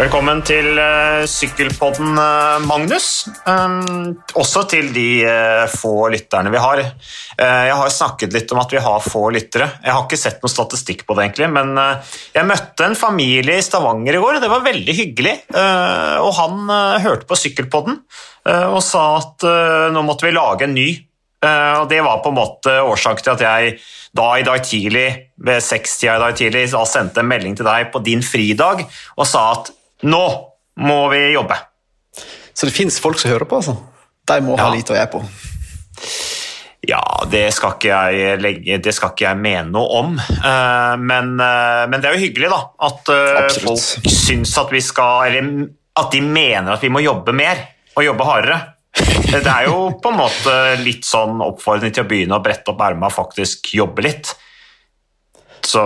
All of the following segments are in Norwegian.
Velkommen til uh, Sykkelpodden, uh, Magnus. Um, også til de uh, få lytterne vi har. jeg har snakket litt om at vi har få lyttere. Jeg har ikke sett noen statistikk på det, egentlig, men jeg møtte en familie i Stavanger i går, det var veldig hyggelig. og han hørte på Sykkelpodden og sa at nå måtte vi lage en ny. og det var på en måte årsaken til at jeg da i dag tidlig ved sekstida i dag tidlig da sendte en melding til deg på din fridag og sa at nå må vi jobbe. Så det fins folk som hører på, altså? De må ja. ha lite å gjøre på? Ja, det skal, ikke jeg, legge, det skal, ikke jeg mene noe om. Eh, men, eh, men, det er jo hyggelig, da. At eh, Absolutt. folk syns at vi skal Eller at de mener at vi må jobbe mer og jobbe hardere. Det er jo på en måte litt sånn oppfordring til å begynne å brette opp erma og faktisk jobbe litt. Så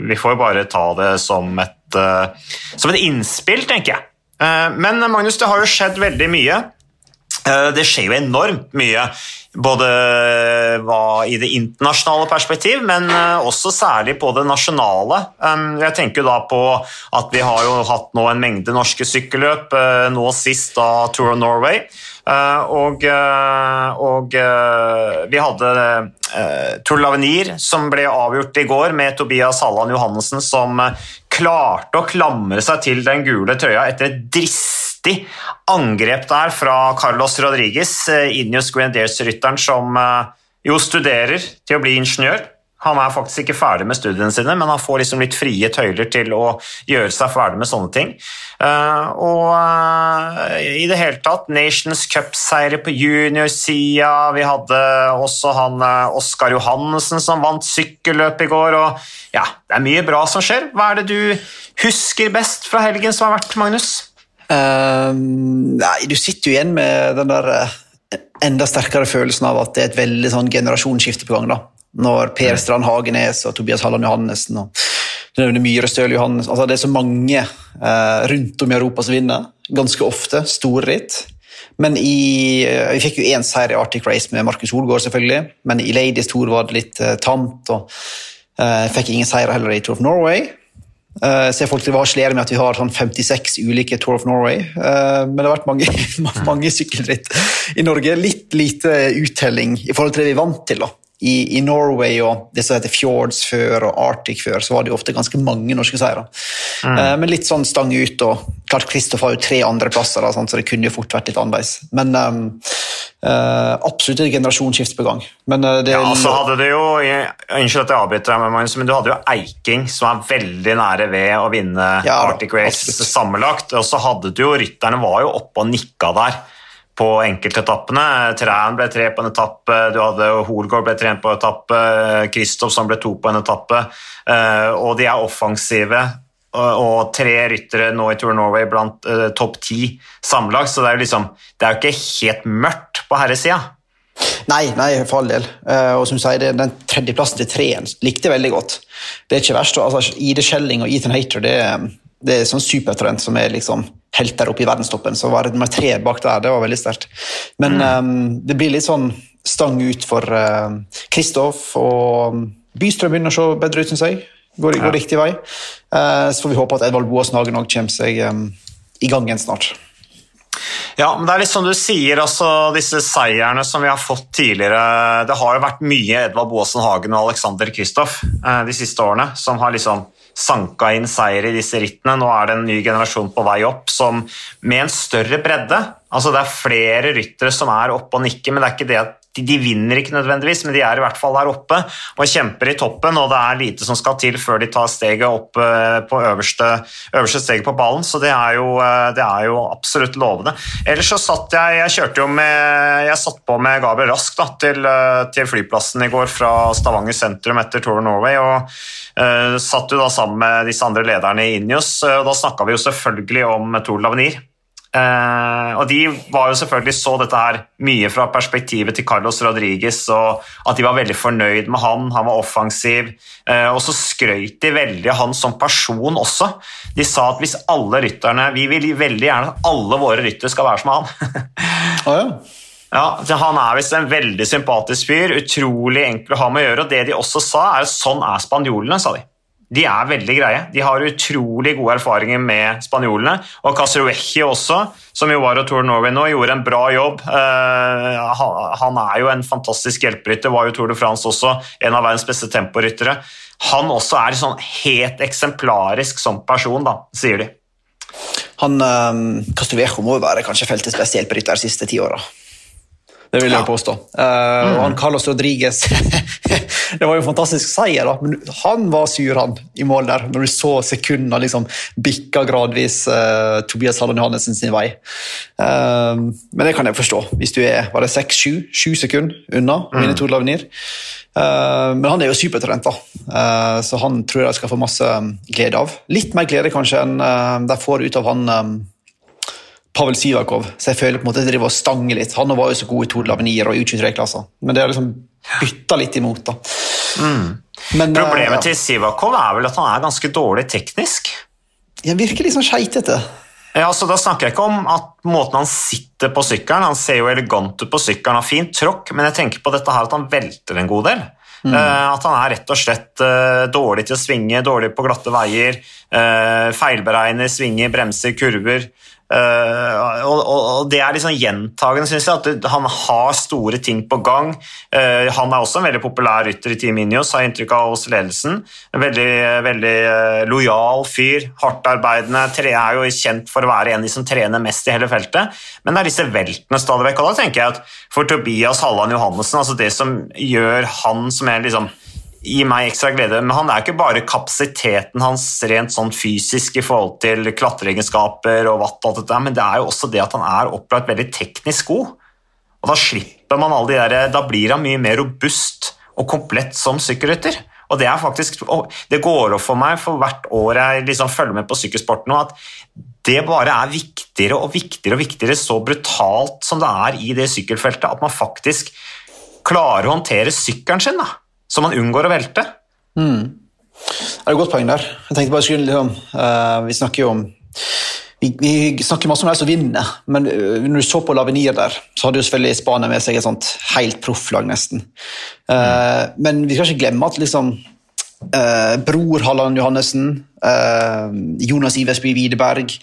vi får jo bare ta det som et Eh, som et innspill, tenker jeg. Eh, men Magnus, det har jo skjedd veldig mye. Eh, det skjer jo enormt mye, både i det internasjonale perspektiv, men også særlig på det nasjonale. Jeg tenker da på at vi har jo hatt nå en mengde norske sykkelløp, nå sist da Tour of Norway. Og, og vi hadde Tour Lavenir, som ble avgjort i går, med Tobias Halland Johannessen som klarte å klamre seg til den gule trøya etter et dristig angrep der fra Carlos Rodriguez, eh, Inius Grenadiers-rytteren som eh, jo studerer til å bli ingeniør. Han er faktisk ikke ferdig med studiene sine, men han får liksom litt frie tøyler til å gjøre seg ferdig med sånne ting. Uh, og i det hele tatt, Nations Cup-seire på juniorsida. Vi hadde også han Oskar Johannessen som vant sykkelløp i går. og ja, Det er mye bra som skjer. Hva er det du husker best fra helgen som har vært, Magnus? Nei, du sitter jo igjen med den der enda sterkere følelsen av at det er et veldig sånn generasjonsskifte på gang. da når Per Strand Hagenes og Tobias Halland Johannessen og Myhre Støl Johannes altså Det er så mange eh, rundt om i Europa som vinner, ganske ofte. Storritt. Men i, eh, Vi fikk jo én seier i Arctic Race med Markus Holgaard, selvfølgelig. Men i Ladies Tour var det litt eh, tamt. og eh, Fikk ingen seier heller i Tour of Norway. Uh, ser folk til varslere med at vi har sånn 56 ulike Tour of Norway. Uh, men det har vært mange, mange sykkelritt i Norge. Litt lite uttelling i forhold til det vi er vant til. da i, i, Norway og det som heter Fjords før og Arctic før, så var det jo ofte ganske mange norske seire. Mm. Eh, men litt sånn stang ut. og klart Kristoff har jo tre andreplasser, så det kunne jo fort vært litt annerledes. Men um, uh, absolutt et generasjonsskifte på gang. Men, det, ja, så hadde du jo Unnskyld at jeg avbryter deg, men du hadde jo Eiking, som er veldig nære ved å vinne ja, Arctic Race absolutt. sammenlagt. Og så hadde du jo Rytterne var jo oppe og nikka der på enkeltetappene. Træn ble tre på en etappe, du hadde Holgaard ble tre på en etappe, Kristoff som ble to på en etappe. Eh, og de er offensive. Og tre ryttere nå i Tour Norway blant uh, topp ti sammenlagt, så det er jo liksom, det er jo ikke helt mørkt på herresida. Nei, nei, for all del. Uh, og som du sier, Den tredjeplassen til treen likte jeg veldig godt. Det er ikke verst. Altså, Ide Schelling og Ethan Hater det, det er sånn supertrend som er liksom helt der oppe i verdenstoppen. Så var det nummer tre bak der. Det var veldig sterkt. Men mm. um, det blir litt sånn stang ut for Kristoff, uh, og Bystrøm begynner å se bedre ut, syns jeg. Går, går riktig vei. Uh, så får vi håpe at Edvald Boasen Hagen òg kommer seg um, i gang igjen snart. Ja, men det er litt som du sier, altså disse seierne som vi har fått tidligere Det har jo vært mye Edvard Boasen Hagen og Alexander Kristoff uh, de siste årene som har liksom sanka inn seier i disse rittene. Nå er det en ny generasjon på vei opp som med en større bredde. Altså Det er flere ryttere som er oppe og nikker, men det er ikke det at de, de, vinner ikke nødvendigvis, men de er i hvert fall der oppe og kjemper i toppen. og Det er lite som skal til før de tar steget opp eh, på øverste, øverste steget på ballen, så det er, jo, eh, det er, jo, absolutt lovende. Ellers så satt jeg Jeg kjørte jo med Jeg satt på med Gabriel Rask da, til, eh, til, flyplassen i går fra Stavanger sentrum etter Tour of Norway. og uh, satt jo da sammen med disse andre lederne i Injos, og da snakka vi jo selvfølgelig om Tour Lavenir. Uh, og De var jo selvfølgelig så dette her mye fra perspektivet til Carlos Rodriguez, og at de var veldig fornøyd med han. Han var offensiv. Eh, og så skrøt de veldig av han som person også. De sa at hvis alle rytterne Vi vil veldig gjerne at alle våre ryttere skal være som han. oh, ja. Ja, Han er visst en veldig sympatisk fyr, utrolig enkel å ha med å gjøre. og Det de også sa, er at sånn er spanjolene, sa de. De er veldig greie. De har utrolig gode erfaringer med spanjolene. Og Casrovecchio også, som jo var og Tour Norway nå, gjorde en bra jobb. Uh, han er jo en fantastisk hjelperytter, var jo Tour de France også, en av verdens beste temporyttere. Han også er sånn helt eksemplarisk som person, da, sier de. Han um, Castrovejo må jo være kanskje feltets beste hjelperytter de siste ti åra. Det vil jeg ja. påstå. Uh, mm. og han Carlos Rodriguez Det var jo en fantastisk seier, da, men han var sur, han, i mål der. Når du så sekundene liksom bikka gradvis uh, Tobias Halland Johannessen sin vei. Uh, men det kan jeg forstå, hvis du er var det seks-sju sekunder unna mm. mine to Lavenir. Men han er jo supertrent, da. Så han tror jeg skal få masse glede av. Litt mer glede kanskje enn de får ut av han um, Pavel Sivakov, så jeg føler på en måte at de driver og stanger litt. Han var jo så god i Tour Lavenier og U23-klasser, men det har liksom bytta litt imot. da. Mm. Men, Problemet ja. til Sivakov er vel at han er ganske dårlig teknisk? Han virker litt sånn skeitete. Ja, så Da snakker jeg ikke om at måten han sitter på sykkelen Han ser jo elegant ut på sykkelen, har fint tråkk, men jeg tenker på dette her at han velter en god del. Mm. Uh, at han er rett og slett uh, dårlig til å svinge, dårlig på glatte veier. Uh, feilberegner svinger, bremser, kurver. Uh, og, og, Det er liksom gjentagende, syns jeg, at han har store ting på gang. Uh, han er også en veldig populær rytter i Team Inios, har inntrykk av hos ledelsen. En veldig, veldig uh, lojal fyr, hardtarbeidende. Er jo kjent for å være en av de som trener mest i hele feltet. Men det er disse veltene stadig vekk. Og da tenker jeg at for Tobias Halland Johannessen, altså det som gjør han som er liksom gir meg ekstra glede. Men han er ikke bare kapasiteten hans rent sånn fysisk i forhold til klatreegenskaper og watt, og alt dette, men det er jo også det at han er opplagt veldig teknisk god. Og da slipper man alle de der, da blir han mye mer robust og komplett som sykkelrytter. Og det er faktisk, det går opp for meg for hvert år jeg liksom følger med på sykkelsporten nå, at det bare er viktigere og viktigere og viktigere så brutalt som det er i det sykkelfeltet, at man faktisk klarer å håndtere sykkelen sin. da så man unngår å velte. Mm. Det er et godt poeng der. Jeg tenkte bare skulle, liksom, uh, Vi snakker jo om vi, vi, snakker masse om de som vinner, men uh, når du så på Lavenir der, så hadde jo selvfølgelig Spania med seg et sånt helt profflag, nesten. Uh, mm. Men vi skal ikke glemme at liksom Bror Halland Johannessen, Jonas Iversby Widerberg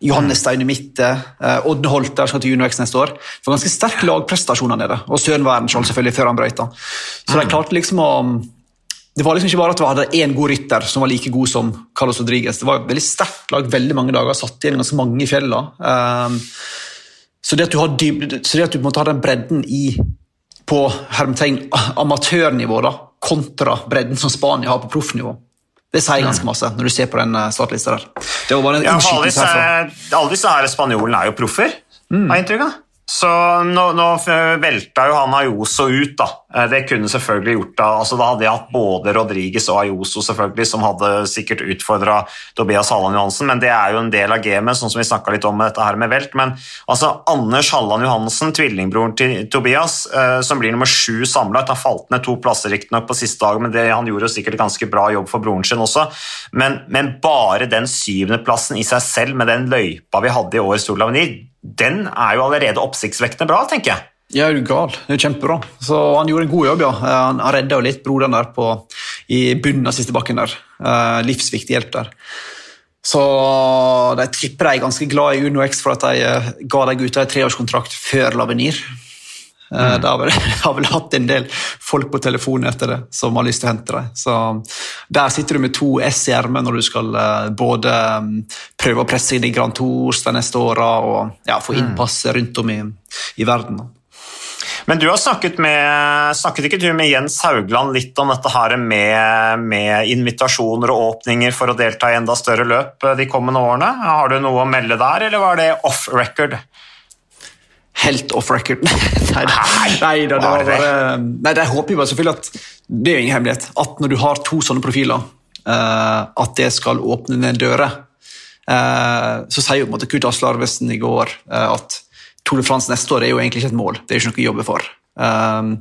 Johannes Steine Mitte, uh, Ådne Holter skal til UnoX neste år. For ganske sterk lagprestasjoner nede. Og Søren Wernskjold selvfølgelig før han brøyta. Så de klarte liksom å Det var liksom ikke bare at vi hadde én god rytter som var like god som Carlos Rodriguez. Det var et veldig sterkt lag veldig mange dager, satt igjen ganske mange i fjella. Um, så det at du har, så det at du måtte ha den bredden i på hermetegn amatørnivå da, kontra bredden som Spania har på proffnivå, det sier ganske masse når du ser på den eh, startlista der. Det var bare en ja, Alle disse spanjolene er jo proffer, mm. har jeg inntrykk av. Så nå, nå, velta jo han Ayoso ut, da. Eh, det kunne selvfølgelig gjort da. Altså, da hadde jeg hatt både Rodriges og Ayoso selvfølgelig, som hadde sikkert utfordra Tobias Halland Johansen, men det er jo en del av gamet, sånn som vi snakka litt om med dette her med velt. Men altså, Anders Halland Johansen, tvillingbroren til Tobias, eh, som blir nummer sju samla, har falt ned to plasser riktignok på siste dag, men det, han gjorde jo sikkert ganske bra jobb for broren sin også. Men, men bare den syvendeplassen i seg selv, med den løypa vi hadde i årets Tour den er jo allerede oppsiktsvekkende bra, tenker jeg. Ja, er du gal. Det er kjempebra. Så Han gjorde en god jobb, ja. Han, han redda jo litt broderen der på, i bunnen av siste bakken der. Uh, livsviktig hjelp der. Så de tipper jeg er ganske glad i Uno X for at de ga de gutta en treårskontrakt før Lavenir. Mm. Det har vel, har vel, hatt en del folk på telefonen etter det som har lyst til å hente deg. Så Der sitter du med to S i ermet når du skal både um, prøve å presse inn i Grand Tours de neste åra og ja, få mm. innpass rundt om i, i verden. Men du har snakket med Snakket ikke du med Jens Haugland litt om dette her med, med, invitasjoner og åpninger for å delta i enda større løp de kommende årene? Har du noe å melde der, eller var det off record? Helt off record. nei, nei, da, det var Nei, det håper jeg bare selvfølgelig at Det er jo ingen hemmelighet at når du har to sånne profiler, uh, at det skal åpne ned dører. Uh, så sier jo på en måte Kurt Asle Arvesen i går uh, at Tour de France neste år er jo egentlig ikke et mål, det er ikke noe å jobbe for. Um,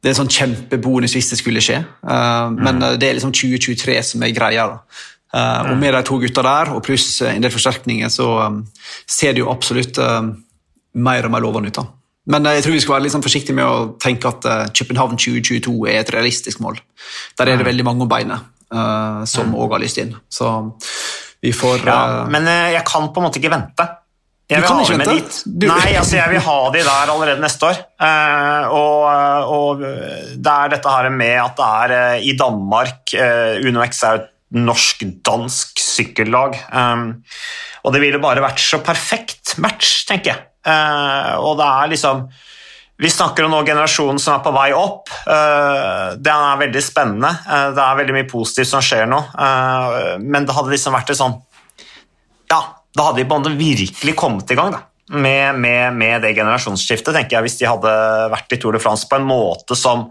det er en sånn kjempebonus hvis det skulle skje, uh, mm. men det er liksom 2023 som er greia. Uh, og Med de to gutta der, og pluss en del forsterkninger, så um, ser det jo absolutt uh, mer og mer lovende ut. da. Men jeg tror vi skal være litt sånn forsiktige med å tenke at uh, København 2022 er et realistisk mål. Der er det veldig mange om beinet. uh, som òg mm. har lyst inn. Så vi får ja, Men jeg kan på en måte ikke vente. Jeg vil, ha med dit. Nei, altså jeg vil ha de der allerede neste år. Uh, og, og, det er dette her med at det er uh, i Danmark uh, UnoX er et norsk-dansk sykkellag. Um, og det ville bare vært så perfekt match, tenker jeg. og det er liksom vi snakker om nå generasjonen som er på vei opp. Det er veldig spennende. Det er veldig mye positivt som skjer nå. Men det hadde liksom vært et sånn da hadde de virkelig kommet i gang da, med, med, med, det generasjonsskiftet, tenker jeg, hvis de hadde vært i Tour de France på en måte som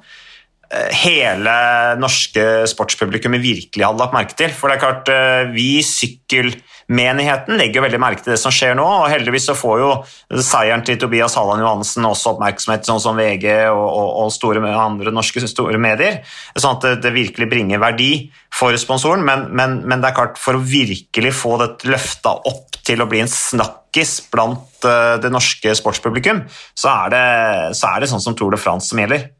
eh, hele norske sportspublikummet virkelig hadde lagt merke til. For det er klart, eh, vi sykkel menigheten legger veldig merke til det som skjer nå, og heldigvis så får jo seieren til Tobias Halland Johansen også oppmerksomhet, sånn som VG og, og, og store, andre norske store medier, sånn at det, det virkelig bringer verdi for sponsoren. Men, men, men, det er klart, for å virkelig få dette løfta opp til å bli en snakkis blant uh, det norske sportspublikum, så er, det, så er det sånn som Tour de France som gjelder.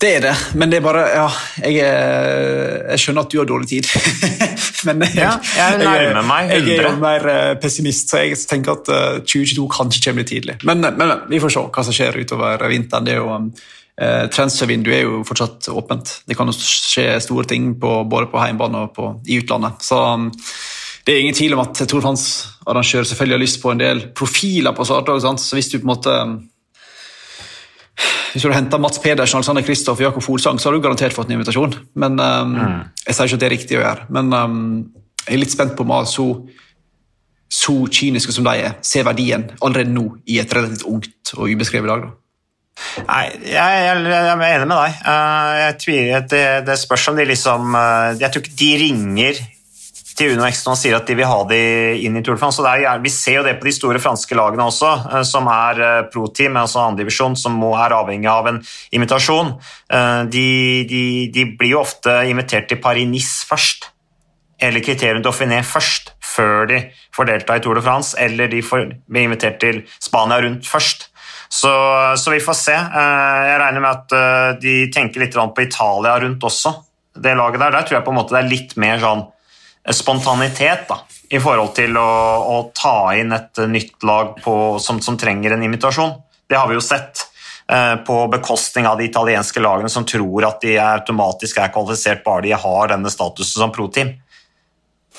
Det er det, men det er bare Ja, jeg, jeg skjønner at du har dårlig tid. men jeg, ja, jeg nærmer meg 100. Jeg er jo mer eh, pessimist, så jeg tenker at 2022 eh, kanskje kommer litt tidlig. Men, men, vi får se hva som skjer utover vinteren. Det er jo eh, Transfervinduet er jo fortsatt åpent. Det kan jo skje store ting på, både på hjemmebane og på, i utlandet. Så um, det er ingen tvil om at Tor Frans arrangør selvfølgelig har lyst på en del profiler på startdag. Så hvis du på en måte hvis du hadde henta Mats Pedersen, Alexander Kristoff og Jakob Folsang, så har du garantert fått en invitasjon. Men um, mm. Jeg sier ikke at det er riktig å gjøre, men um, jeg er litt spent på om så, så kyniske som de er, ser verdien allerede nå i et relativt ungt og ubeskrevet lag. Nei, jeg, jeg, jeg, er enig med deg. Uh, jeg tviler, det, det spørs om de liksom uh, Jeg tror ikke de ringer til undervekst nå sier at de vil ha de inn i Tour de France. Er, vi ser jo det på de store franske lagene også, eh, som er eh, pro-team, altså andredivisjon, som må er avhengig av en invitasjon. Eh, de, de, de blir jo ofte invitert til Paris-Nice først, eller Criterium Dauphiné først, før de får delta i Tour de France, eller de får blir invitert til Spania rundt først. Så, så, vi får se. Jeg regner med at de tenker litt på Italia rundt også, det laget der. Der tror jeg på en måte det er litt mer sånn spontanitet da, i forhold til å, å ta inn et nytt lag på, som, som, trenger en invitasjon. Det har vi jo sett eh, på bekostning av de italienske lagene som tror at de automatisk er kvalifisert bare de har denne statusen som pro-team.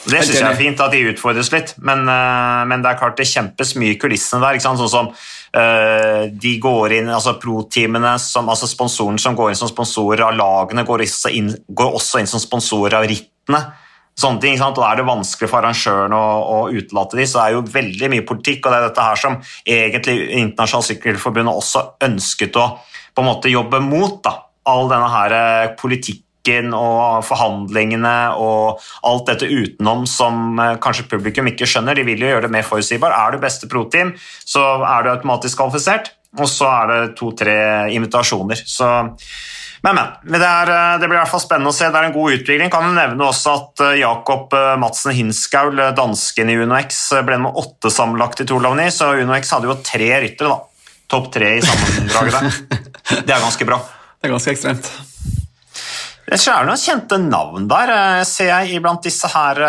Det syns jeg er fint at de utfordres litt, men, uh, men, det er klart det kjempes mye i kulissene der. Sånn som uh, de går inn, altså pro-teamene, altså sponsoren som går inn som sponsorer av lagene, går også inn, går også inn som sponsorer av rittene. Sånne ting, og Da er det vanskelig for arrangørene å, å utelate de, så det er jo veldig mye politikk. og Det er dette her som egentlig Internasjonalt Sykkelforbund også ønsket å på en måte jobbe mot. da. All denne her eh, politikken og forhandlingene og alt dette utenom som eh, kanskje publikum ikke skjønner. De vil jo gjøre det mer forutsigbart. Er du beste pro-team, så er du automatisk kvalifisert. Og så er det to-tre invitasjoner. Så men, men. Det, er, eh, det, blir i hvert fall spennende å se. Det er en god utvikling. Kan du nevne også at eh, Jakob eh, Madsen Hinskaul, dansken i UnoX, ble med åtte sammenlagt i Torlavny, så UnoX hadde jo tre ryttere, da. Topp tre i sammendraget der. Det er ganske bra. Det er ganske ekstremt. Det er noen kjente navn der, ser jeg iblant disse her.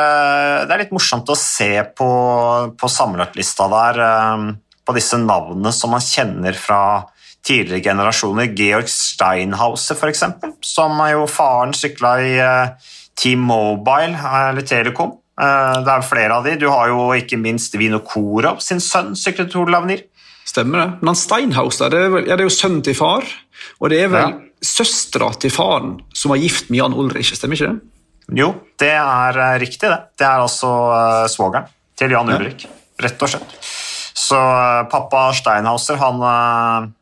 Det er litt morsomt å se på, på sammenlagtlista der, på disse navnene som man kjenner fra tidligere generasjoner. Georg Steinhauser, f.eks., som er jo faren sykla i Team T-Mobile, eller Telekom. Uh, det er flere av de. Du har jo ikke minst Vino Korov, sin sønn, syklet Tour Lavnir. Stemmer det. Men Steinhauser det er, vel, ja, det er jo sønnen til far, og det er vel ja. søstera til faren som var gift med Jan Ulrich, stemmer ikke det? Jo, det er riktig, det. Det er altså svogeren til Jan ja. Ulrich, rett og slett. Så pappa Steinhauser, han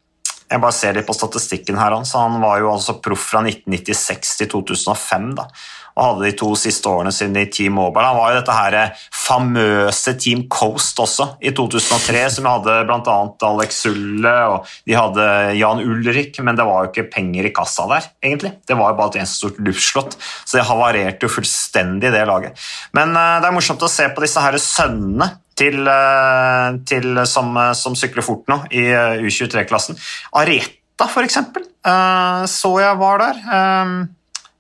jeg bare ser litt på statistikken her. Så han var jo altså proff fra 1996 til 2005. da, og hadde de to siste årene sine i Team Mobile. Han var jo dette her famøse Team Coast også, i 2003, som hadde bl.a. Alex Sulle og de hadde Jan Ulrik, men det var jo ikke penger i kassa der, egentlig. Det var jo bare et eneste stort luftslott, så det havarerte jo fullstendig, det laget. Men uh, det er morsomt å se på disse her sønnene til, eh, til som, som, sykler fort nå i eh, U23-klassen. Areta, for eksempel, eh, så jeg var der.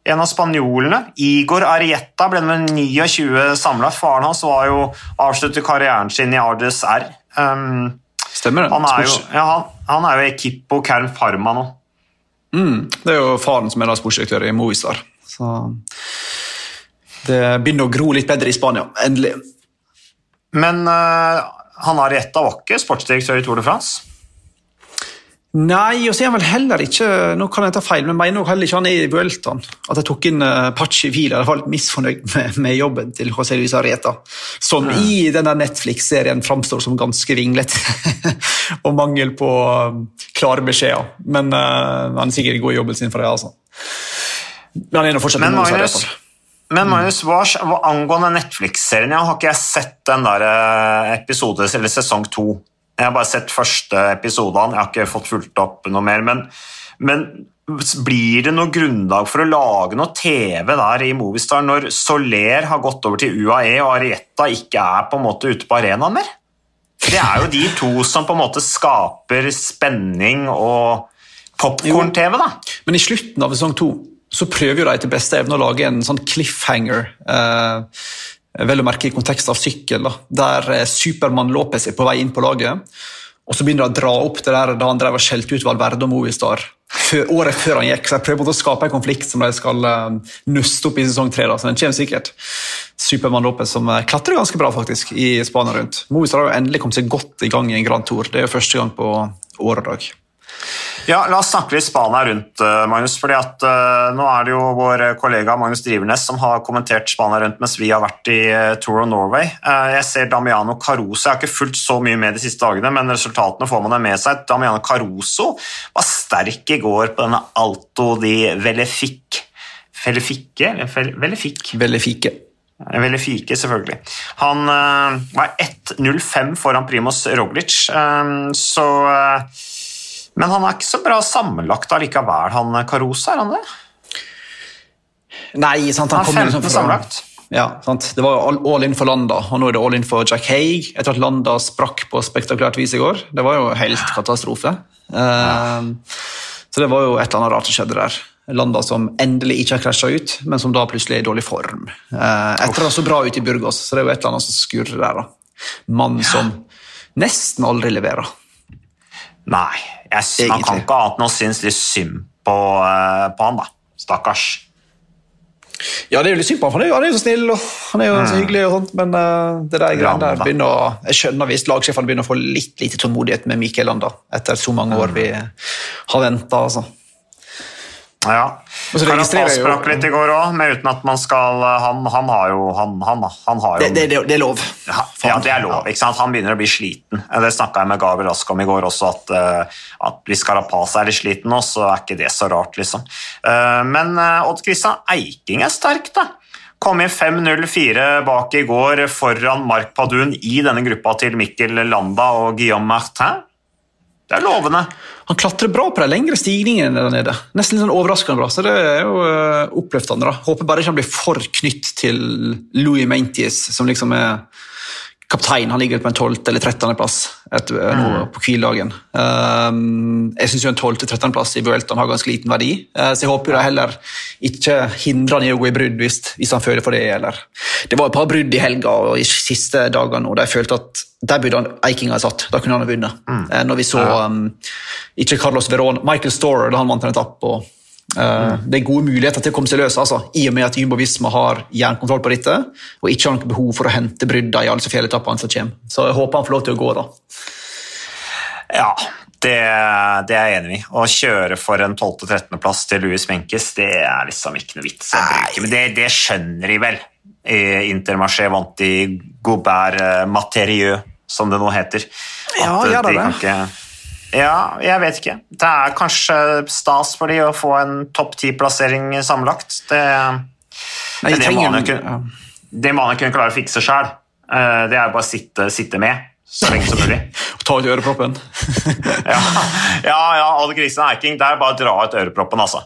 en av spanjolene. Igor Arietta ble med 29 samla. Faren hans var jo avsluttet karrieren sin i Ardes R. Stemmer det. Han er jo, ja, han, han er jo Ekipo Kern Pharma nå. Mm, det er jo faren som er da sportsdirektør i Movistar. Så det begynner å gro litt bedre i Spania, endelig. Men uh, han Arietta var ikke sportsdirektør i Tour de France? Nei, og så er han vel heller ikke nå kan jeg ta feil, men mener heller ikke han er i Vueltaen. At jeg tok inn uh, Pachi Vila. Jeg var litt misfornøyd med, med jobben til José Luis Areta, Som ja. i denne Netflix-serien framstår som ganske vinglete. og mangel på uh, klare beskjeder. Men uh, han er sikkert god i jobben sin for det. altså. Men han er nå fortsatt men, Magnus, men Magnus, hva, angående Netflix-serien, har ikke jeg sett den der episode, eller sesong to. Jeg har bare sett første episoden, jeg har ikke fått fulgt opp noe mer. Men, men blir det noe grunnlag for å lage noe TV der i Movistar når Soler har gått over til UAE og Arietta ikke er på en måte ute på arenaen mer? Det er jo de to som på en måte skaper spenning og popkorn-TV, da. Men i slutten av sesong to så prøver jo de til beste evne å lage en sånn cliffhanger. Eh, vel å merke i kontekst av sykkel, da, der eh, Supermann Lopez er på vei inn på laget. Og så begynner de å dra opp det der da han drev og skjelte ut Valverde og Movistar før, året før han gikk. Så jeg prøver å skape en konflikt som de skal uh, nøste opp i sesong tre. Så den kommer sikkert. Supermann Lopez som uh, klatrer ganske bra faktisk i Spania rundt. Movistar har jo endelig kommet seg godt i gang i en Grand Tour. Det er jo første gang på år og dag. Ja, La oss snakke litt Spania rundt, eh, Magnus. fordi at uh, Nå er det jo vår kollega Magnus Drivernes som har kommentert Spania rundt mens vi har vært i uh, Tour of Norway. Uh, jeg ser Damiano Caruso. Jeg har ikke fulgt så mye med de siste dagene, men resultatene får man med seg. Damiano Caruso var sterk i går på denne Alto di Velefic. Velefique? Velefic. Velefique. Velefike, selvfølgelig. Han var 1.05 foran Primoz Roglic, så men han er ikke så bra sammenlagt allikevel, han Carosa, er han det? Nei, sant, han, han er 15 liksom sammenlagt. Ja, sant? Det var all, all in for Landa, og nå er det all in for Jack Haig. Etter at Landa sprakk på spektakulært vis i går. Det var jo helt katastrofe. Ja. Uh, så det var jo et eller annet rart som skjedde der. Landa som endelig ikke har krasja ut, men som da plutselig er i dårlig form. Uh, etter å ha så bra ut i Burgos, så det er jo et eller annet som skurrer der. da. Mann som nesten aldri leverer. Nei, jeg, man kan ikke annet enn å synes litt synd på, uh, på, han, da. Stakkars. Ja, det er jo litt synd på han, for han er jo så snill og han er jo så mm. hyggelig, og sånt, men uh, det der greiene der begynner å, Jeg skjønner hvis lagsjefene begynner å få litt lite tålmodighet med Mikael Landa etter så mange år mm. vi har venta. Altså. Ja. Carapaz sprakk litt i går òg, uten at man skal Han, han har jo, han, han, han har jo det, det, det, er lov. Ja, ja, det er lov. ikke sant? Han begynner å bli sliten. Det snakka jeg med Gabriel Rask om i går også, at, uh, at hvis Carapaz er litt sliten nå, så er ikke det så rart, liksom. Uh, men Odd Kristian Eiking er sterk, da. Kom inn 5-0-4 bak i går foran Mark Padun i denne gruppa til Mikkel Landa og Guillaume Martin. Det er lovende. Han klatrer bra på de lengre stigningene der nede. Nesten litt sånn overraskende bra. så Det er jo uh, oppløftende. da. Håper bare ikke han blir for knytt til Louis Mainties, som liksom er kaptein. Han ligger på en 12. eller 13. plass etter, mm. nå på hviledagen. Um, jeg syns en 12. 13. plass i Vueltaen har ganske liten verdi, uh, så jeg håper jo heller ikke hindrer han i å gå i brudd hvis, hvis, han føler for det. Eller. Det var et par brudd i helga og i siste dagene der jeg følte at der burde han Eiking ha satt. Da kunne han ha vunnet. Mm. Uh, når vi så um, ikke Carlos Verón, Michael Storer da han vant en etappe. og Uh, det er gode muligheter til å komme seg løs, altså, i og med at Jumbo Visma har jernkontroll på dette og ikke har noe behov for å hente brydda i alle fjelletappene som kommer. Så jeg håper han får lov til å gå, da. Ja, det, det er jeg enig i. Å kjøre for en 12.-13.-plass til Louis Menkes, det er liksom ikke noe vits å bruke. Men det, det, skjønner de vel. Intermarché vant i Gobert eh, Materieux, som det nå heter. At ja, gjør det. De ikke ja, jeg vet ikke. Det er kanskje stas for de å få en topp ti-plassering sammenlagt. Det, Nei, det, må han kunne, det må han kunne klare å fikse sjøl. Eh, det er bare å sitte, sitte med så lenge som mulig. Ta ut øreproppen. ja, ja, ja grisene er ikke. det er bare å dra ut øreproppen, altså.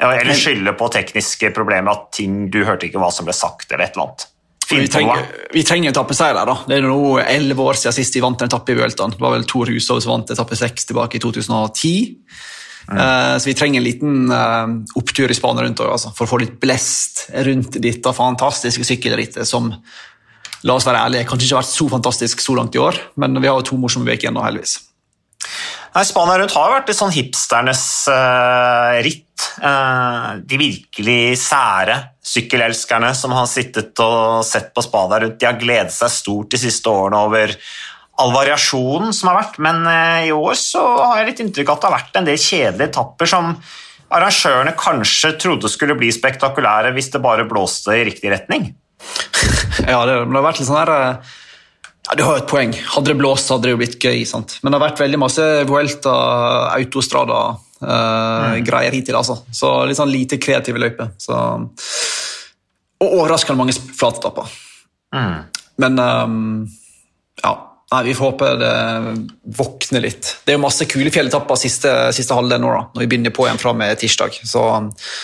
Eller skylde på tekniske problemer, at ting du hørte ikke hva som ble sagt, eller et eller annet. Vi trenger, vi trenger en etappeseier der. da. Det er nå elleve år siden sist de vant en etappe i Vueltaen. Det var vel Tor Hushovd som vant etappe seks tilbake i 2010. Mm. Uh, så vi trenger en liten uh, opptur i Spania rundt også, altså, for å få litt blest rundt dette fantastiske sykkelrittet som la oss være ærlige, kanskje ikke har vært så fantastisk så langt i år, men vi har jo to morsomme uker igjen nå, heldigvis. Nei, Spania rundt har vært litt sånn hipsternes uh, ritt. Uh, de virkelig sære sykkelelskerne som har sittet og sett på Spania rundt, de har gledet seg stort de siste årene over all variasjonen som har vært, men uh, i år så har jeg litt inntrykk av at det har vært en del kjedelige etapper som arrangørene kanskje trodde skulle bli spektakulære hvis det bare blåste i riktig retning. ja, det, det, har vært litt sånn her eh, ja, Du har jo et poeng. Hadde det blåst, hadde det jo blitt gøy. sant? Men det har vært veldig masse Vuelta, autostrada, mm. greier hittil. altså. Så litt sånn lite kreative løyper. Og overraskende mange flatetapper. Mm. Men um, ja. Nei, Vi får håpe det våkner litt. Det er jo masse kule fjelletapper siste, siste halvdel nå, da, når vi begynner på igjen fra med tirsdag. Så,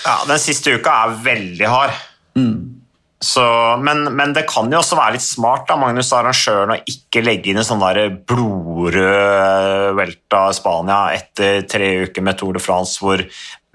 ja, Den siste uka er veldig hard. Mm. Så, men, men, det kan jo også være litt smart av Magnus arrangøren å ikke legge inn en sånn blodrød Welta Spania etter tre uker med Tour de France, hvor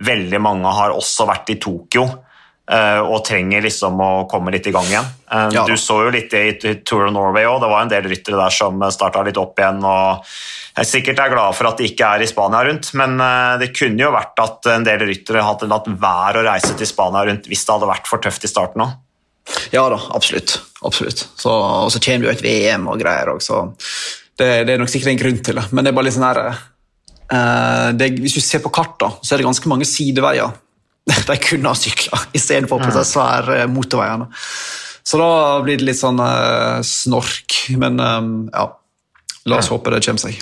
veldig mange har også vært i Tokyo uh, og trenger liksom å komme litt i gang igjen. Uh, ja, du så jo litt i Tour of Norway òg, det var en del ryttere der som starta litt opp igjen. og jeg sikkert er glad for at de ikke er i Spania rundt, men uh, det kunne jo vært at en del ryttere hadde latt være å reise til Spania rundt hvis det hadde vært for tøft i starten òg. Ja da, absolutt. absolutt. Så, og så kommer det jo et VM og greier òg, så det, det, er nok sikkert en grunn til det. Men det er bare litt sånn her uh, det, Hvis du ser på kartet, så er det ganske mange sideveier de kunne ha sykla istedenfor på disse svære motorveiene. Så da blir det litt sånn uh, snork. Men um, ja, la oss håpe det kommer seg.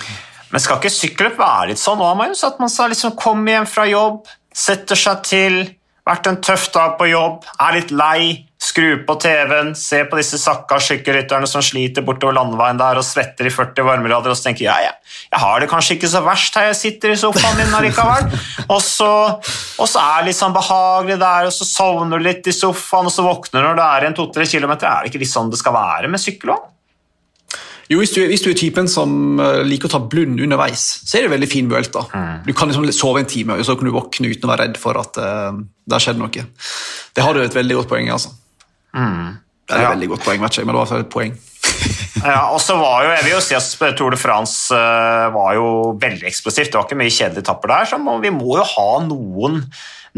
Men skal ikke sykkelløp være litt sånn òg, At man skal liksom komme hjem fra jobb, setter seg til, vært en tøff dag på jobb, er litt lei, skru på TV-en, se på disse sakka sykkelrytterne som sliter bortover landeveien der og svetter i 40 varmegrader, og så tenker jeg ja, jeg har det kanskje ikke så verst her jeg sitter i sofaen min allikevel. Og så, og så er det litt sånn behagelig der, og så sovner du litt i sofaen, og så våkner du når det er igjen to-tre kilometer. Er det ikke litt sånn det skal være med sykkel òg? Jo, hvis du, hvis du, er typen som eh, liker å ta blund underveis, så er det veldig fin mulighet. da. Mm. Du kan liksom sove en time, og så kan du våkne uten å være redd for at uh, det har skjedd noe. Det har du et veldig godt poeng i. altså. Mm. Det er et ja. veldig godt poeng, vet ikke, men det var et poeng. ja, og så var jo, jeg vil jo si at Tour de France uh, var jo veldig eksplosivt. Det var ikke mye kjedelige etapper der, så vi må jo ha noen,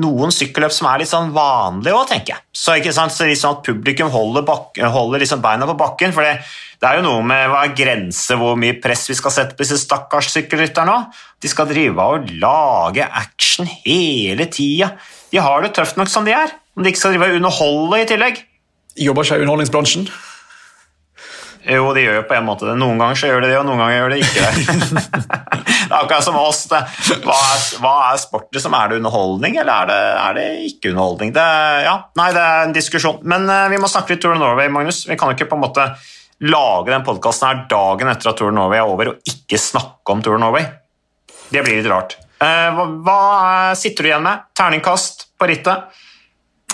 noen sykkelløp som er litt sånn vanlige òg, tenker jeg. Så, ikke sant? så liksom at publikum holder, bak, holder liksom beina på bakken. for det, det er jo noe med hva er grense hvor mye press vi skal sette på disse stakkars sykkelrytterne. De skal drive og lage action hele tida. De har det tøft nok som de er. Om de ikke skal drive og underholde i tillegg. Jobber ikke i underholdningsbransjen? Jo, de gjør jo på en måte det. Noen ganger så gjør de det, og noen ganger gjør de ikke det. det er akkurat som oss. Hva, er, hva er sport? Liksom? Er det underholdning, eller er det, er det ikke underholdning? Det, ja, nei, det er en diskusjon. Men uh, vi må snakke litt Tour of Norway, Magnus. Vi kan jo ikke på en måte lage den podkasten her dagen etter at Tour of Norway er over, og ikke snakke om Tour of Norway. Det blir litt rart. Uh, hva, hva sitter du igjen med? Terningkast på rittet?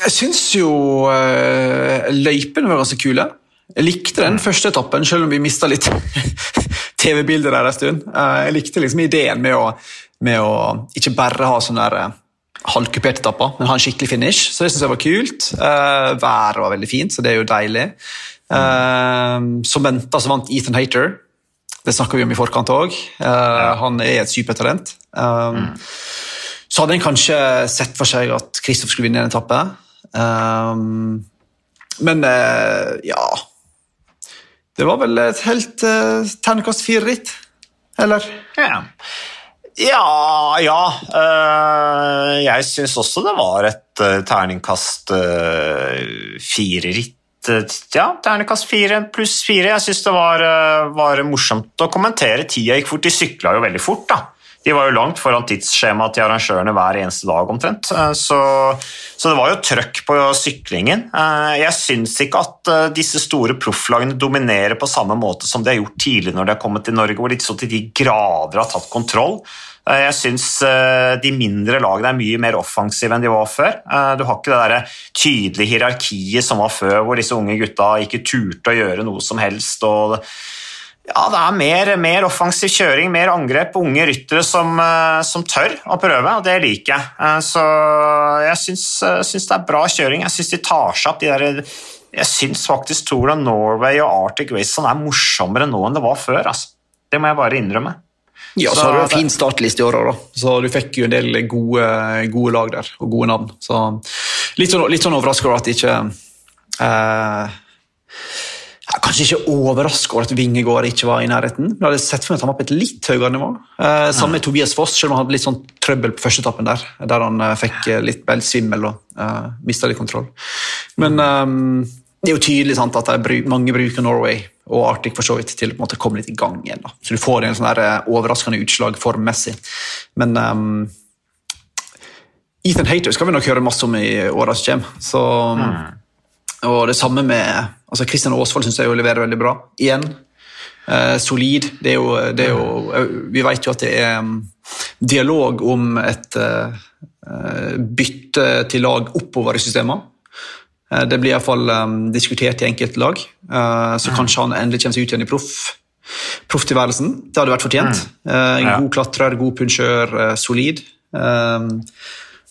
Jeg syns jo uh, løypene var ganske kule. Jeg likte den første etappen, selv om vi mista litt TV-bilder der en stund. Uh, jeg likte liksom ideen med å, med å ikke bare ha sånne der, uh, halvkuperte etapper, men ha en skikkelig finish. Så det syns jeg var kult. Været var veldig fint, så det er jo deilig. Som venta, så vant Ethan Hater. Det snakka vi om i forkant òg. Han er et supertalent. Mm. Så hadde en kanskje sett for seg at Kristoff skulle vinne en etappe. Um, men uh, ja Det var vel et helt uh, terningkast fire-ritt, eller? Ja. Ja, ja. Uh, jeg syns også det var et uh, terningkast uh, fire-ritt. Ja, terningkast fire pluss fire. Jeg syns det var, var, morsomt å kommentere. Tida gikk fort. De sykla jo veldig fort, da. De var jo langt foran tidsskjemaet til arrangørene hver eneste dag omtrent. Eh, så, så, det var jo trøkk på syklingen. Eh, jeg syns ikke at eh, disse store profflagene dominerer på samme måte som de har gjort tidligere når de har kommet til Norge, hvor de så til de grader har tatt kontroll. Jeg syns de mindre lagene er mye mer offensive enn de var før. Du har ikke det der tydelige hierarkiet som var før, hvor disse unge gutta ikke turte å gjøre noe som helst. og ja, det er mer, mer, offensiv kjøring, mer angrep, unge ryttere som, eh, som, tør å prøve, og det liker jeg. Eh, så jeg syns, eh, syns det er bra kjøring. Jeg syns de tar seg opp de der Jeg syns faktisk Tour of Norway og Arctic Race sånn er morsommere nå enn det var før. Altså. Det må jeg bare innrømme. Ja, så, så har du en fin startliste i år òg, så du fikk jo en del gode, gode, lag der, og gode navn. Så litt sånn, litt sånn overraska at ikke eh, Kanskje ikke overraska over at Vingegård ikke var i nærheten. Men Jeg hadde sett for meg at han var på et litt høyere nivå. Eh, samme med Tobias Foss, selv om han hadde litt sånn trøbbel på førsteetappen der. Der han eh, fikk eh, litt vel svimmel og eh, mista litt kontroll. Men eh, det er jo tydelig sant, at mange bruker Norway og Arctic for så vidt til å komme litt i gang igjen. Da. Så du får en sånn der, eh, overraskende utslag formmessig. Men Ethan Hater skal vi nok høre masse om i åra som kommer. Så, mm. Og det samme med altså Kristian Aasvold syns jeg jo leverer veldig bra. Igjen. Eh, solid. Det er, jo, det er, jo, eh, Vi vet jo at det er um, dialog om et eh, bytte til lag oppover i systemet. Eh, det blir iallfall um, diskutert i enkelte lag, så mm. kanskje han endelig kommer seg ut igjen i proff. Profftilværelsen. Det hadde vært fortjent. Mm. Ja. God klatrer, god punsjør, solid.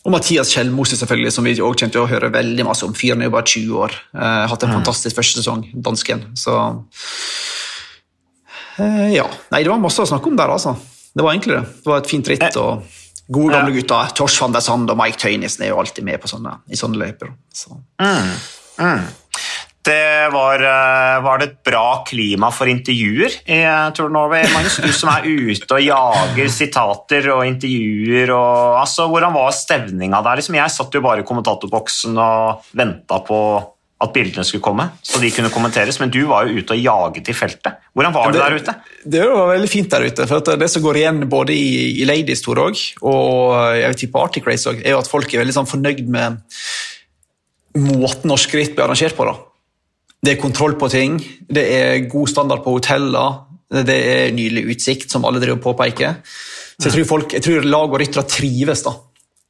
Og Mathias Kjellmose, selvfølgelig, som vi også kjente å høre veldig masse om. Fyren er jo bare 20 år. Eh, hatt en fantastisk første sesong, dansken. Så eh, ja. Nei, det var masse å snakke om der, altså. Det var egentlig det. Det var et fint ritt. Eh, og Gode, gamle gutter. Tors van der Sand og Mike Tøynissen er jo alltid med på sånne, i sånne løyper. Så. Mm. Mm det var, eh, var, det et bra klima for intervjuer i eh, Tour Norway, Magnus? Du som er ute og jager sitater og intervjuer. Og, altså, hvordan var stevninga der? Liksom, jeg satt jo bare i kommentatorboksen og venta på at bildene skulle komme, så de kunne kommenteres, men du var jo ute og jaget i feltet. Hvordan var det, det der ute? Det var veldig fint der ute. for Det som går igjen både i, i Ladies Tour og jeg vet, på Arctic Race også, er jo at folk er veldig sånn, fornøyd med måten norske ritt blir arrangert på. da. Det er kontroll på ting, det er god standard på hoteller, det er nydelig utsikt, som alle driver påpeker. Så jeg tror, folk, jeg tror lag og ryttere trives. da.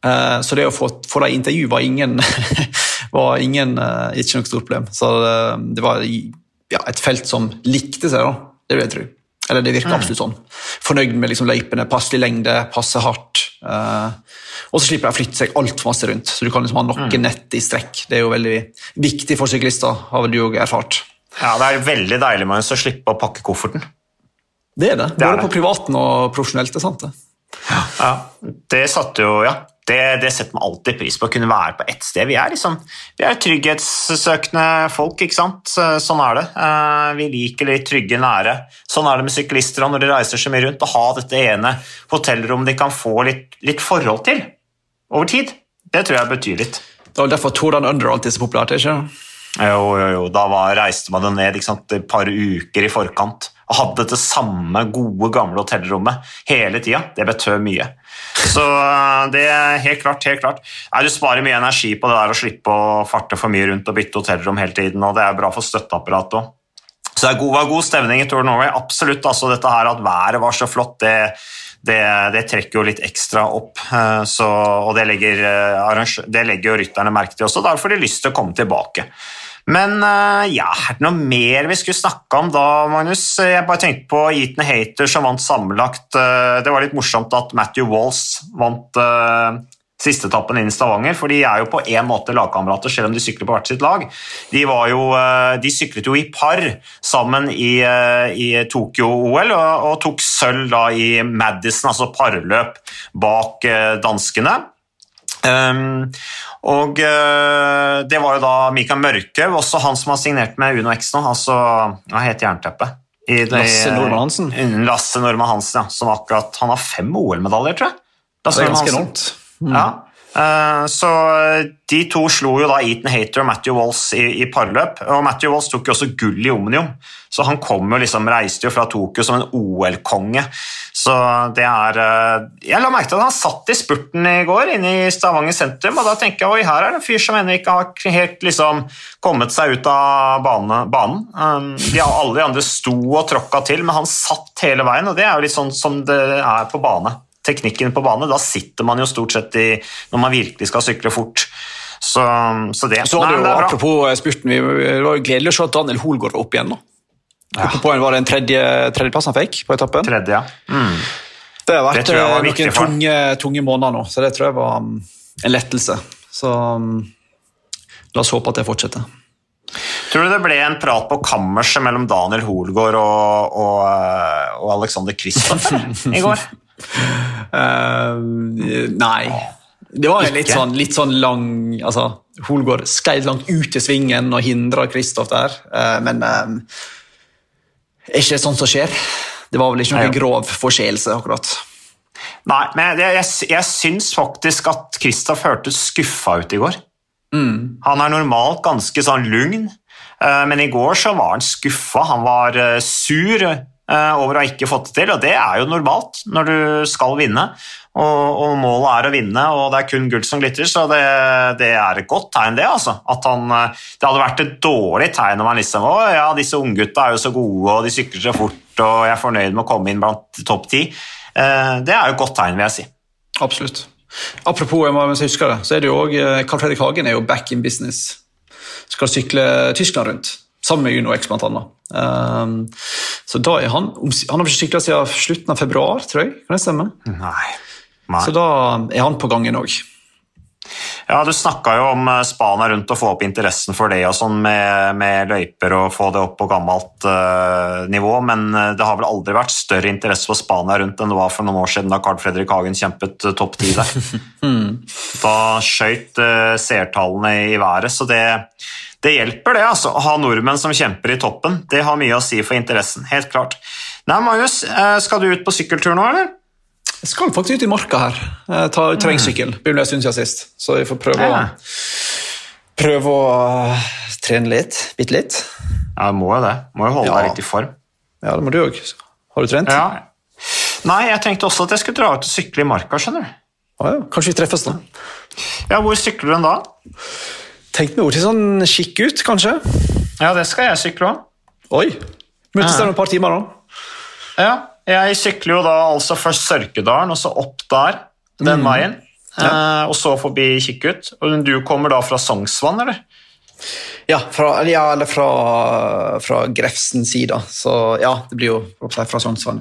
Eh, så det å få, få dem intervju var ingen, var ingen eh, ikke noe stort problem. Så eh, det var ja, et felt som likte seg, da. Det vil jeg tro. Eller det virker absolutt sånn. Fornøyd med liksom løypene, passelig lengde, passe hardt. Og så slipper de å flytte seg altfor masse rundt, så du kan liksom ha noen mm. nett i strekk. Det er jo veldig viktig for syklister, har du jo erfart. Ja, det er veldig deilig med å slippe å pakke kofferten. Det er det. Både det er det. på privaten og profesjonelt. det er sant det. Ja, det satte jo Ja, det, det, setter man alltid pris på, å kunne være på ett sted. Vi er, liksom, vi er trygghetssøkende folk, ikke sant. Sånn er det. Eh, vi liker litt trygge, nære. Sånn er det med syklister når de reiser så mye rundt. Å ha dette ene hotellrommet de kan få litt, litt forhold til over tid, det tror jeg betyr litt. Det var derfor Toran Under alltid så populært, ikke Jo, jo, jo. Da var, reiste man det ned sant, et par uker i forkant og hadde det samme gode, gamle hotellrommet hele tida. Det betød mye. Så eh, det er helt klart, helt klart. Nei, du sparer mye energi på det der å slippe å farte for mye rundt og bytte hotellrom hele tiden, og det er bra for støtteapparatet òg. Så det var god stemning i Tour Norway. Absolutt. altså Dette her at været var så flott, det, det, det trekker jo litt ekstra opp. Eh, så, og det legger, eh, det legger jo rytterne merke til også. Derfor har de lyst til å komme tilbake. Men eh, ja, er det noe mer vi skulle snakke om da, Magnus? Jeg bare tenkte på Eaton Hater som vant sammenlagt. Det var litt morsomt at Matthew Walls vant siste etappen inn i Stavanger, for de er jo på en måte lagkamerater, selv om de sykler på hvert sitt lag. De, jo, eh, de syklet jo i par sammen i, eh, i Tokyo-OL og, og, tok sølv da i Madison, altså parløp, bak eh, danskene. Um, og uh, det var jo da Mikael Mørkhaug, også han som har signert med Uno X nå, altså Hva heter jernteppet? Lasse Nordmann Hansen. Lasse Nordmann Hansen, ja, som akkurat Han har fem OL-medaljer, tror jeg. Lasse det er ganske enormt. Mm. Ja. Uh, så De to slo jo da Eaton Hater og Matthew Walls i, i, parløp. og Matthew Walls tok jo også gull i omnium, så han kom jo liksom, reiste jo fra Tokyo som en OL-konge. Så det er uh, Jeg la merke til at han satt i spurten i går inne i Stavanger sentrum, og da tenker jeg oi, her er det en fyr som ennå ikke har helt liksom kommet seg ut av bane, banen. Um, de, alle de andre sto og tråkka til, men han satt hele veien, og det er jo litt sånn som det er på bane teknikken på bane. Da sitter man jo stort sett i når man virkelig skal sykle fort. Så, så det, så Nei, det jo, Apropos spurten, det var jo gledelig å se at Daniel Hoel går opp igjen. nå. Ja. På var det en tredje, tredjeplass han fikk på etappen. Tredje, ja. Mm. Det har vært det var noen tunge, tunge, måneder nå, så det tror jeg var um, en lettelse. Så um, la oss håpe at det fortsetter. Tror du det ble en prat på kammerset mellom Daniel Hoelgaard og, og, uh, og Alexander Christoffer i går? Uh, nei. Det var litt sånn, litt sånn, lang altså, Holgaard skreid langt ut i svingen og hindra Kristoff der, uh, men er ikke sånt som skjer? Det var vel ikke noen grov forseelse, akkurat. Nei, men jeg, jeg, jeg syns faktisk at Kristoff hørtes skuffa ut i går. Mm. Han er normalt ganske sånn lugn, uh, men i går så var han skuffa. Han var uh, sur over å ha ikke fått det til, og det er jo normalt når du skal vinne. Og, og, målet er å vinne, og det er kun gull som glitrer, så det, det er et godt tegn, det. altså. Han, det hadde vært et dårlig tegn om han liksom Å ja, disse unggutta er jo så gode, og de sykler så fort, og jeg er fornøyd med å komme inn blant topp ti. Det er jo et godt tegn, vil jeg si. Absolutt. Apropos, jeg husker huske det, så er det jo også, Carl Fredrik Hagen er jo back in business. Skal sykle Tyskland rundt, sammen med Uno X, blant annet. Um, så da er han Han har ikke sykla siden slutten av februar, tror jeg. Kan det stemme? Nei. Nei. Så da er han på gangen òg. Ja, Du snakka jo om eh, Spania rundt å få opp interessen for det og sånn med, med, løyper og få det opp på gammelt uh, nivå, men eh, det har vel aldri vært større interesse for Spania rundt enn det var for noen år siden da Carl Fredrik Hagen kjempet topp ti der. mm. Da skøyt uh, seertallene i været, så det, det hjelper, det. altså. Å ha nordmenn som kjemper i toppen, det har mye å si for interessen. Helt klart. Nei, Magnus, skal du ut på sykkeltur nå, eller? Jeg skal faktisk ut i marka her. Jeg tar terrengsykkel. Begynner en stund siden sist, så vi får prøve å, prøve å uh, trene litt. Bitte litt. Ja, du må jo det. Må jo holde ja. deg litt i form. Ja, det må du òg. Har du trent? Ja. Nei, jeg tenkte også at jeg skulle dra ut og sykle i marka. skjønner du. Ah, ja. Kanskje vi treffes, da. Ja, Hvor sykler du den da? Tenk meg til sånn skikk ut, kanskje. Ja, det skal jeg sykle òg. Oi. Møtes der om et par timer, da. Ja, jeg sykler jo da altså først Sørkedalen, og så opp der, den mm. veien. Ja. Eh, og så forbi Kikkut. Og du kommer da fra Sognsvann, eller? Ja, fra, ja, eller fra, fra Grefsens side. Så ja, det blir jo fra Sognsvann.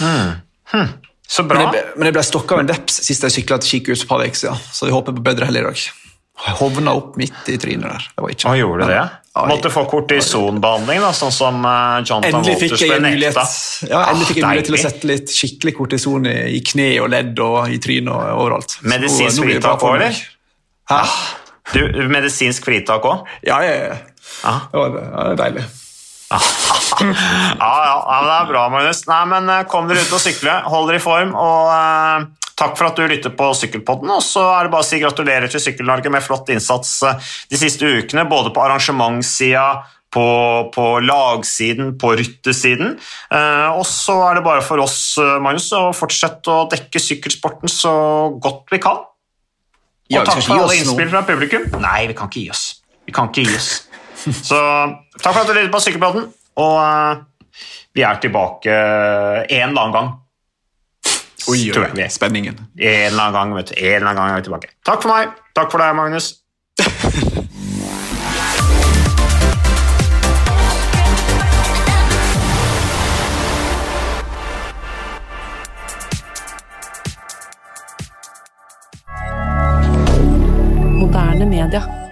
Mm. Hm. Så bra. Men jeg ble, men jeg ble stokka av en veps sist jeg sykla til Kikkut for et par uker siden, så jeg håper på bedre hell i dag. Hovna opp midt i trynet der. Det var ikke Hva gjorde det? Ja, Måtte få kortisonbehandling, da, sånn som uh, Jonathan Walters ble nekta. Ja, endelig fikk jeg mulighet til å sette litt skikkelig kortison i, i kne og ledd og i trynet og overalt. Medisinsk fritak òg, eller? Hæ? Du, medisinsk fritak òg? Ja, ja, ja. ja. Det, var, det er deilig. ja, ja, ja, det er bra, Magnus. Nei, men eh, Kom dere ut og sykle, hold dere i form. og... Uh, Takk for at du lytter på Sykkelpodden, og så er det bare å si gratulerer til Sykkel-Norge med flott innsats eh, de siste ukene, både på arrangementssida, på, på, lagsiden, på ryttesiden. Eh, og så er det bare for oss eh, Magnus, å fortsette å dekke sykkelsporten så godt vi kan. Og ja, takk for alle innspill fra publikum. Nei, vi kan ikke gi oss. Vi kan ikke gi oss. Så takk for at du lyttet på Sykkelpodden, og eh, vi er tilbake en eller annen gang Oi, tror jeg. Spenningen. En eller annen gang, vet du. En eller annen gang er vi tilbake. Takk for meg. Takk for deg, Magnus. moderne media.